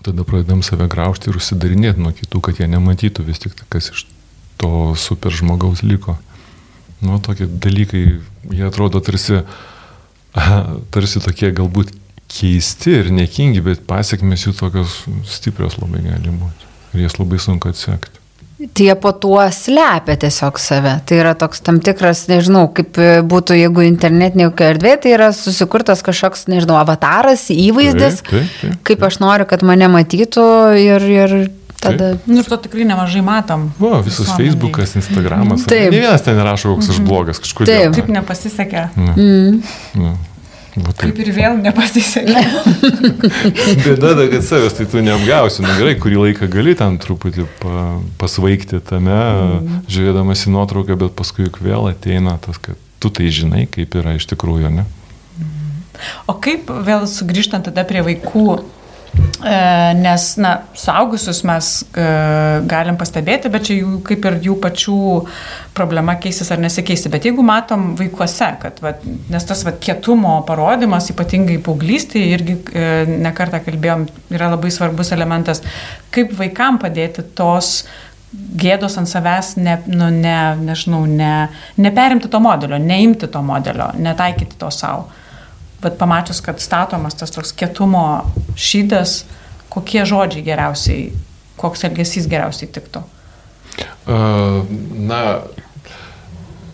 C: Tada pradedam save graužti ir užsidarinėti nuo kitų, kad jie nematytų vis tik, kas iš to super žmogaus liko. Nu, tokie dalykai, jie atrodo tarsi, tarsi tokie galbūt keisti ir nekingi, bet pasiekmes jų tokios stiprios labai gali būti. Ir jas labai sunku atsekti.
A: Tie po tuo slepia tiesiog save. Tai yra toks tam tikras, nežinau, kaip būtų, jeigu internetinė kokia erdvė, tai yra susikurtas kažkoks, nežinau, avataras, įvaizdis,
C: Taip, taip, taip.
A: kaip aš noriu, kad mane matytų ir, ir tada...
B: Nu, ir to tikrai nemažai matom.
C: O, visas
B: visuomenėj.
C: Facebookas, Instagramas.
A: Taip.
C: Ne vienas ten rašo, koks aš blogas kažkodėl.
A: Taip.
B: Taip nepasisekė.
C: Nu,
A: Mm.
C: nu, va taip.
B: Kaip ir vėl nepasisekė. [LAUGHS]
C: Bėda, kad savęs tai tu neapgausi. Na gerai, kurį laiką gali ten truputį pa, pasvaigti tame, mm. žiūrėdamas į nuotrauką, bet paskui juk vėl ateina tas, kad tu tai žinai, kaip yra iš tikrųjų, ne?
B: O kaip vėl sugrįžtant tada prie vaikų, nes, na, suaugusius mes e, galim pastebėti, bet čia jų, kaip ir jų pačių problema keisis ar nesikeisti. Bet jeigu matom vaikuose, kad, va, nes tas va, kietumo parodimas, ypatingai paauglystėje, irgi e, nekartą kalbėjom, yra labai svarbus elementas, kaip vaikam padėti tos gėdos ant savęs, ne, nu, ne, nežinau, ne, neperimti to modelio, neimti to modelio, netaikyti to savo bet pamačius, kad statomas tas toks kietumo šydas, kokie žodžiai geriausiai, koks elgesys geriausiai tiktų?
C: Uh, na,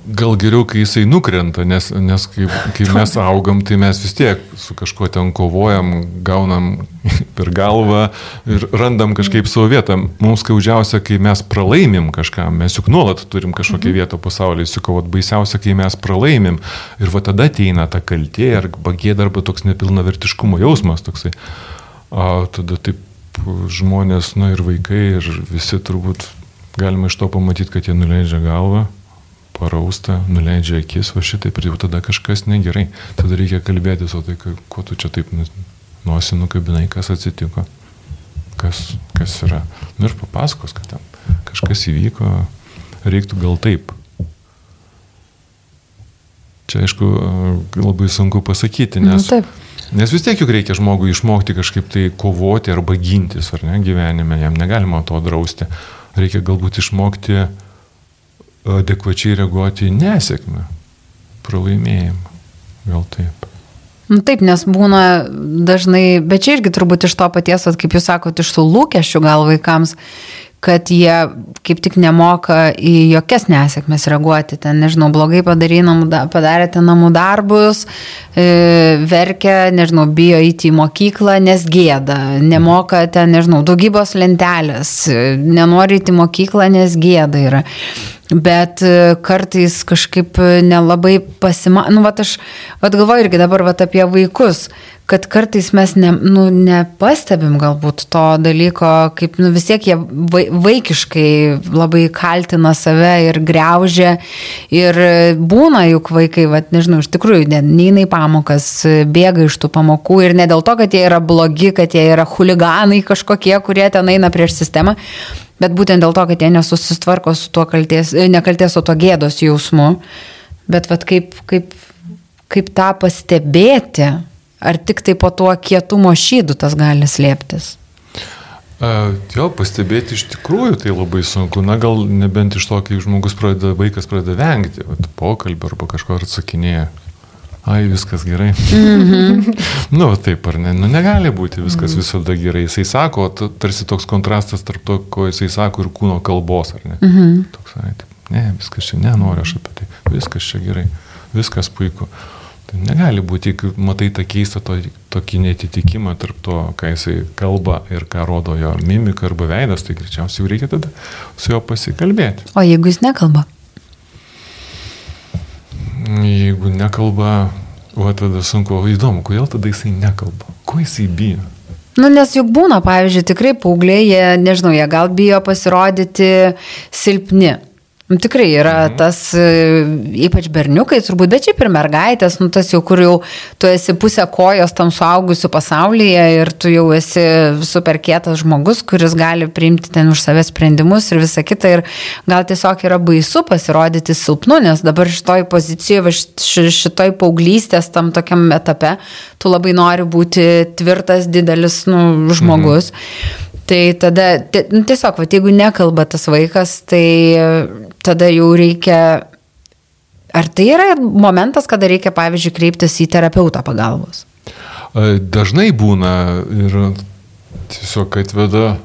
C: gal geriau, kai jisai nukrenta, nes, nes kai, kai [LAUGHS] mes augam, tai mes vis tiek su kažkuo ten kovojam, gaunam [LAUGHS] per galvą ir randam kažkaip savo vietą. Mums skaudžiausia, kai mes pralaimim kažką, mes juk nuolat turim kažkokią mhm. vietą pasaulyje, sukovot baisiausia, kai mes pralaimim ir va tada ateina ta kaltė ar bagėda arba toks nepilnavertiškumo jausmas toksai. O tada taip žmonės, na ir vaikai ir visi turbūt galima iš to pamatyti, kad jie nuleidžia galvą parausta, nuleidžia akis, o šitaip ir jau tada kažkas negerai. Tada reikia kalbėtis, o tai kuo tu čia taip nuosi nukabinai, kas atsitiko, kas, kas yra. Nu ir papasakos, kad ten kažkas įvyko, reiktų gal taip. Čia aišku, labai sunku pasakyti, nes, nu, nes vis tiek juk reikia žmogui išmokti kažkaip tai kovoti arba gintis, ar ne, gyvenime, jam negalima to drausti. Reikia galbūt išmokti uh, adekvačiai reaguoti į nesėkmę, pralaimėjimą. Gal taip.
A: Nu, taip, nes būna dažnai, bet čia irgi turbūt iš to paties, kaip jūs sakote, iš tų lūkesčių gal vaikams, kad jie kaip tik nemoka į jokias nesėkmes reaguoti. Ten, nežinau, blogai namų, padarėte namų darbus, e, verkia, nežinau, bijo įti į mokyklą, nes gėda, nemoka ten, nežinau, daugybos lentelės, nenori įti į mokyklą, nes gėda yra bet e, kartais kažkaip nelabai pasima... Nu, va, aš va, galvoju irgi dabar va, apie vaikus, kad kartais mes ne, nu, nepastebim galbūt to dalyko, kaip nu, vis tiek jie vaikiškai labai kaltina save ir greužia. Ir būna juk vaikai, va, nežinau, iš tikrųjų, neina į pamokas, bėga iš tų pamokų ir ne dėl to, kad jie yra blogi, kad jie yra huliganai kažkokie, kurie ten eina prieš sistemą, Bet būtent dėl to, kad jie nesusitvarko su tuo kalties, e, nekalties, o to gėdos jausmu. Bet vat, kaip, kaip, kaip tą pastebėti, ar tik tai po tuo kietumo šydu tas gali slėptis?
C: Uh, jo, pastebėti iš tikrųjų tai labai sunku. Na, gal nebent iš to, kai žmogus pradeda, vaikas pradeda vengti, vat, pokalbio arba kažko atsakinėja ai, viskas gerai. Mm -hmm. [LAUGHS] nu, taip ar ne, nu, negali būti viskas mm -hmm. visada gerai. Jisai sako, tarsi toks kontrastas tarp to, ko jisai sako ir kūno kalbos, ar ne? Mm -hmm. Toks, ai, taip, ne, viskas čia, nenoriu aš apie tai, viskas čia gerai, viskas puiku. Tai negali būti, jeigu matai tą keistą to, tokį netitikimą tarp to, ką jisai kalba ir ką rodo jo mimika arba veidas, tai greičiausiai jau reikia tada su juo pasikalbėti.
A: O jeigu jis nekalba?
C: Jeigu nekalba, o tada sunku, o įdomu, kodėl tada jisai nekalba, ko jisai bijo.
A: Nu, nes juk būna, pavyzdžiui, tikrai paaugliai, jie, nežinau, jie gal bijo pasirodyti silpni. Nu, tikrai yra mhm. tas, e, ypač berniukai turbūt, bet šiaip ir mergaitės, nu, tas jau, kur jau tu esi pusę kojos tam suaugusiu pasaulyje ir tu jau esi super kietas žmogus, kuris gali priimti ten už save sprendimus ir visa kita. Ir gal tiesiog yra baisu pasirodyti silpnu, nes dabar šitoj pozicijoje, šitoj paauglystės tam tokiam etape, tu labai nori būti tvirtas, didelis nu, žmogus. Mhm. Tai tada, nu, tiesiog, va, jeigu nekalba tas vaikas, tai tada jau reikia. Ar tai yra momentas, kada reikia, pavyzdžiui, kreiptis į terapeutą pagalbos?
C: Dažnai būna ir tiesiog atveda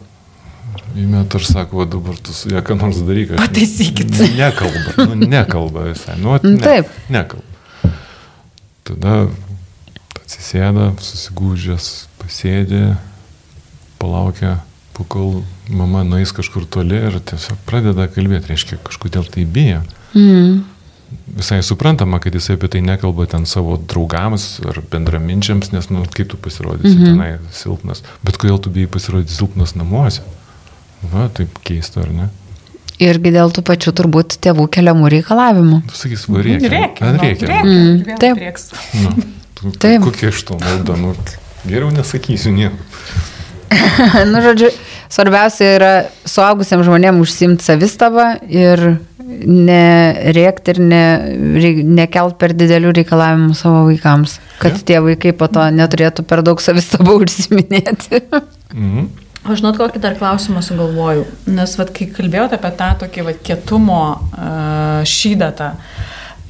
C: Įmet ir sako, va dabar tu su ją ką nors daryk.
B: Pataisykit.
C: Nekalba, nu, nekalba visai. Nu, ne, Taip. Nekalba. Tada atsisėda, susigūžęs, pasėdė, palaukia kol mama nueis kažkur toli ir tiesiog pradeda kalbėti, reiškia, kažkodėl tai bijo. Mm. Visai suprantama, kad jisai apie tai nekalba ten savo draugams ar bendraminčiams, nes, nu, kaip tu pasirodysi mm -hmm. tenai silpnas. Bet kodėl tu bijai pasirodyti silpnas namuose? Va, taip keista, ar ne?
A: Irgi dėl tų pačių turbūt tėvų keliamų reikalavimų.
C: Tu sakys, va reikia.
B: Reikia.
C: reikia.
B: reikia. Mm, taip.
C: Nu, tu, taip. Kokia iš to nauda? Nu, geriau nesakysiu nieko. [LAUGHS]
A: nu, žodžiu, svarbiausia yra suaugusiam žmonėm užsimti savistabą ir nerėkti ir ne, nekelt per didelių reikalavimų savo vaikams, kad ja. tie vaikai po to neturėtų per daug savistabą [LAUGHS] užsiminėti.
B: Mhm. Aš žinot, kokį dar klausimą sugalvoju. Nes, vat, kai kalbėjote apie tą tokį vat, kietumo uh, šydatą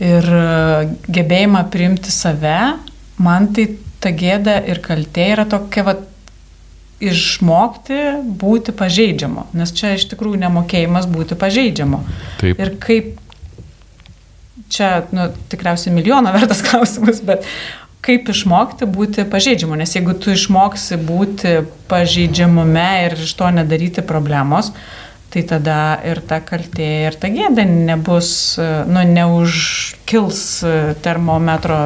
B: ir uh, gebėjimą priimti save, man tai ta gėda ir kaltė yra tokia vat, išmokti būti pažeidžiamu, nes čia iš tikrųjų nemokėjimas būti pažeidžiamu. Taip. Ir kaip, čia nu, tikriausiai milijono [LAUGHS] vertas klausimas, bet kaip išmokti būti pažeidžiamu, nes jeigu tu išmoksi būti pažeidžiamume ir iš to nedaryti problemos, tai tada ir ta kaltė, ir ta gėda nebus, nu, neužkils termometro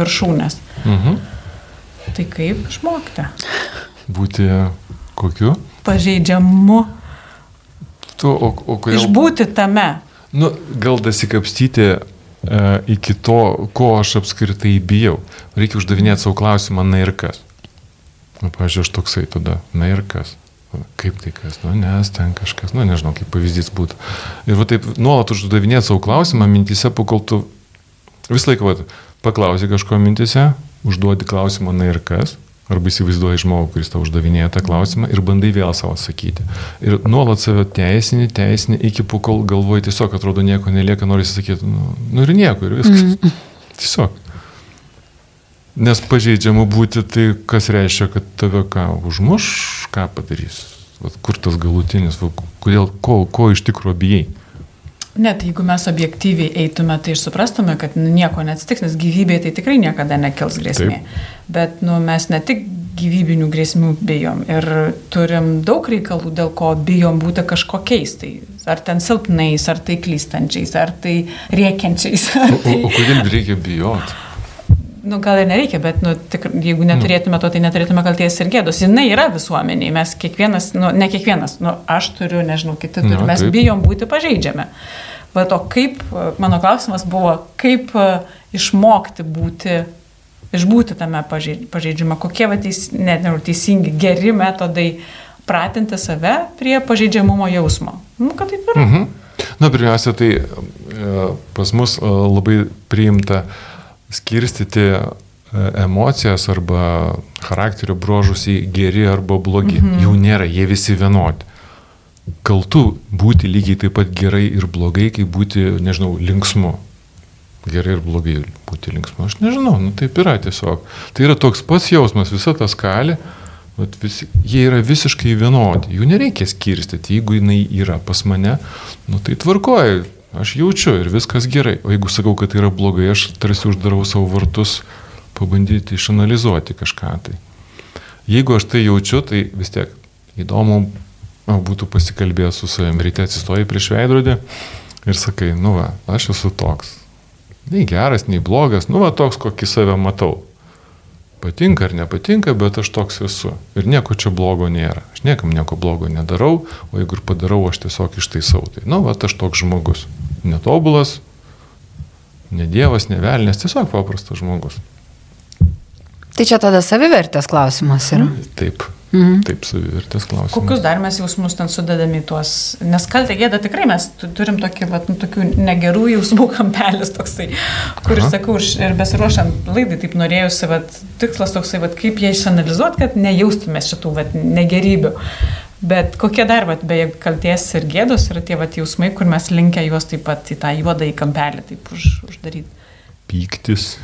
B: viršūnės. Mhm. Tai kaip išmokti?
C: Būti kokiu?
B: Pažeidžiamu.
C: Tu, o, o kodėl?
B: Išbūti tame.
C: Nu, gal dasikapstyti e, iki to, ko aš apskritai bijau. Reikia uždavinėti savo klausimą, na ir kas. Na, pažiūrėjau, aš toksai tada, na ir kas. Kaip tai kas, nu, nes ten kažkas, nu, nežinau, kaip pavyzdys būtų. Ir va taip nuolat uždavinėti savo klausimą mintise, pakol tu visą laiką, va, paklausi kažko mintise, užduodi klausimą, na ir kas, arba įsivaizduoji žmogų, kuris tau uždavinėja tą klausimą ir bandai vėl savo atsakyti. Ir nuolat save teisini, teisini, iki kol galvoji tiesiog atrodo nieko nelieka, nori sakyti, nu, nu ir nieko, ir viskas. Mm. Tiesiog. Nes pažeidžiama būti, tai kas reiškia, kad tave ką užmuš, ką padarys. Vat kur tas galutinis, kodėl, ko, ko iš tikrųjų bijai.
B: Net jeigu mes objektyviai eitume, tai ir suprastume, kad nu, nieko neatsitiks, nes gyvybė tai tikrai niekada nekils grėsmė. Taip. Bet nu, mes ne tik gyvybinių grėsmių bijom ir turim daug reikalų, dėl ko bijom būti kažkokiais. Tai ar ten silpnais, ar tai klystančiais, ar tai rėkiančiais.
C: Ar tai... O, o, o kodėl reikia bijoti?
B: nu, gal ir nereikia, bet nu, tik, jeigu neturėtume to, tai neturėtume kalties ir gėdos. Jis yra visuomeniai, mes kiekvienas, nu, ne kiekvienas, nu, aš turiu, nežinau, kiti turi, nu, mes taip. bijom būti pažeidžiami. Va to kaip, mano klausimas buvo, kaip e, išmokti būti, išbūti tame pažeidžiame, kokie va teis, net teisingi, geri metodai pratinti save prie pažeidžiamumo jausmo. Nu, kad taip yra. Mhm.
C: Na, pirmiausia, tai e, pas mus e, labai priimta skirstyti e, emocijas arba charakterio bruožus į geri arba blogi. Mhm. Jų nėra, jie visi vienodi. Kaltu būti lygiai taip pat gerai ir blogai, kaip būti, nežinau, linksmu. Gerai ir blogai būti linksmu. Aš nežinau, nu taip yra tiesiog. Tai yra toks pats jausmas, visa ta skalė, visi, jie yra visiškai vienodi. Jų nereikia skirstyti, jeigu jinai yra pas mane, nu tai tvarkoja Aš jaučiu ir viskas gerai. O jeigu sakau, kad tai yra blogai, aš tarsi uždarau savo vartus pabandyti išanalizuoti kažką tai. Jeigu aš tai jaučiu, tai vis tiek įdomu būtų pasikalbėti su savim. Ryte atsistoji prieš veidrodį ir sakai, nu va, aš esu toks. Nei geras, nei blogas, nu va toks, kokį save matau. Patinka ar nepatinka, bet aš toks esu. Ir nieko čia blogo nėra. Aš niekam nieko blogo nedarau, o jeigu ir padarau, aš tiesiog ištaisau. Tai, nu, va, aš toks žmogus. Netobulas, ne dievas, ne velnės, tiesiog paprastas žmogus.
A: Tai čia tada savivertės klausimas yra.
C: Taip. Mhm. Taip, savivertės klausimas.
B: Kokius dar mes jausmus ten sudedame į tuos, nes kaltė gėda tikrai mes turim tokį, vat, nu, tokių negerų jausmų [LAUGHS] kampelis toksai, kuris, Aha. sakau, ir besiruošiant laidai, taip norėjusi, vat, tikslas toksai, vat, kaip jie išanalizuot, kad nejaustume šitų vat, negerybių. Bet kokie dar, vat, beje, kalties ir gėdos yra tie vat, jausmai, kur mes linkę juos taip pat į tą juodą į kampelį taip už, uždaryti.
C: Pyktis.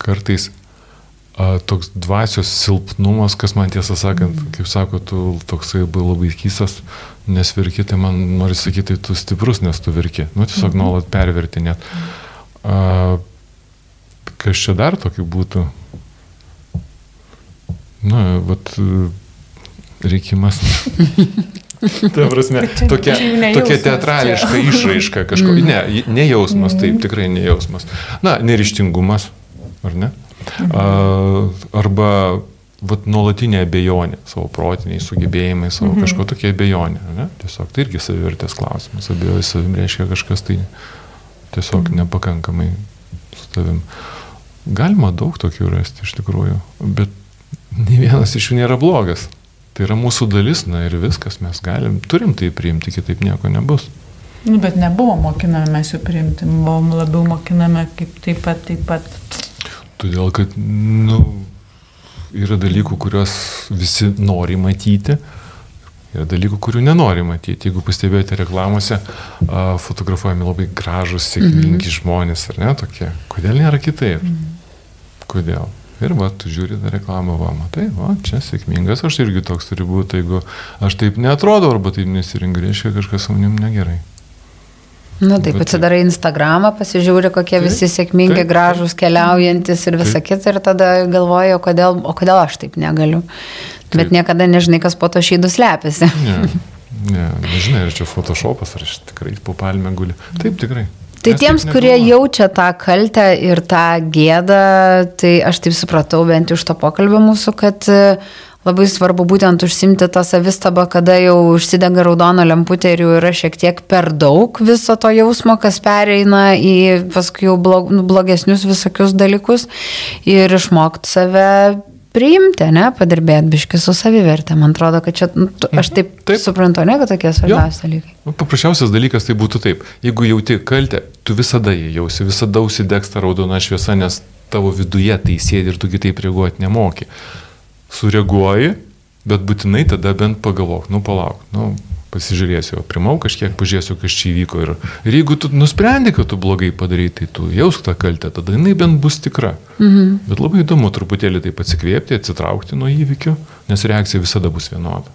C: Kartais toks dvasios silpnumas, kas man tiesą sakant, mm. kaip sako, tu toksai labai keistas, nes verki, tai man nori sakyti, tai tu stiprus, nes tu verki. Nu, tiesiog mm. nuolat perverti net. A, kas čia dar tokių būtų? Na, vat, reikimas. [LAUGHS] Ta prasme, tokia, tokia teatrališka išraiška kažko. Mm. Ne, ne jausmas, taip, mm. tikrai ne jausmas. Na, nerištingumas, ar ne? Arba vat, nuolatinė abejonė savo protiniais sugebėjimais, savo mhm. kažko tokia abejonė. Ne? Tiesiog tai irgi savivertės klausimas. Abejoji savim reiškia kažkas tai tiesiog mhm. nepakankamai su tavim. Galima daug tokių rasti iš tikrųjų, bet ne vienas iš jų nėra blogas. Tai yra mūsų dalis, na ir viskas, mes galim, turim tai priimti, kitaip nieko nebus.
B: Nu, bet nebuvo mokinami mes jų priimti, buvom labiau mokinami kaip taip pat, taip pat.
C: Todėl, kad, nu, yra dalykų, kuriuos visi nori matyti, yra dalykų, kurių nenori matyti. Jeigu pastebėjote reklamose, a, fotografuojami labai gražus, sėkmingi mhm. žmonės, ar ne tokie. Kodėl nėra kitaip? Mhm. Kodėl? Ir va, tu žiūri tą reklamą, va, matai, va, čia sėkmingas, aš irgi toks turi būti, jeigu aš taip netrodo arba taip nesirinkiu, reiškia kažkas su manim negerai.
A: Na nu, taip, Bet, atsidarai Instagramą, pasižiūri, kokie taip, visi sėkmingi, taip, gražus, keliaujantis ir visa kita ir tada galvoji, o kodėl, o kodėl aš taip negaliu. Taip. Bet niekada nežinai, kas po to šydus lepiasi.
C: Ne, ne, nežinai, ar čia Photoshopas, ar aš tikrai po palmę guli. Taip, tikrai.
A: Tai Mes tiems, kurie jaučia tą kaltę ir tą gėdą, tai aš taip supratau bent iš to pokalbio mūsų, kad labai svarbu būtent užsimti tą savistabą, kada jau užsidega raudono lemputė ir jau yra šiek tiek per daug viso to jausmo, kas pereina į paskui jau blog, nu, blogesnius visokius dalykus ir išmokti save priimti, ne, padirbėti biški su savivertė. Man atrodo, kad čia, nu, aš taip, taip suprantu, ne, kad tokie svarbiausi dalykai.
C: Nu, paprasčiausias dalykas tai būtų taip. Jeigu jauti kaltę, tu visada jį jausi, visada užsidegs tą raudoną šviesą, nes tavo viduje tai sėdi ir tu kitaip reaguoti nemoki sureaguoji, bet būtinai tada bent pagalvok, nu palauk, nu pasižiūrėsiu, primau kažkiek, pažiūrėsiu, kas čia įvyko. Ir, ir jeigu tu nusprendai, kad tu blogai padarai, tai tu jausk tą kaltę, tada jinai bent bus tikra. Mhm. Bet labai įdomu truputėlį taip atsikvėpti, atsitraukti nuo įvykių, nes reakcija visada bus vienoda.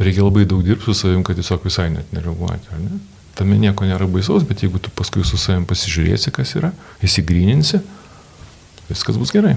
C: Reikia labai daug dirbti su savim, kad tiesiog visai net nereaguoti, ar ne? Tame nieko nėra baisaus, bet jeigu tu paskui su savim pasižiūrėsi, kas yra, įsigryninsi, viskas bus gerai.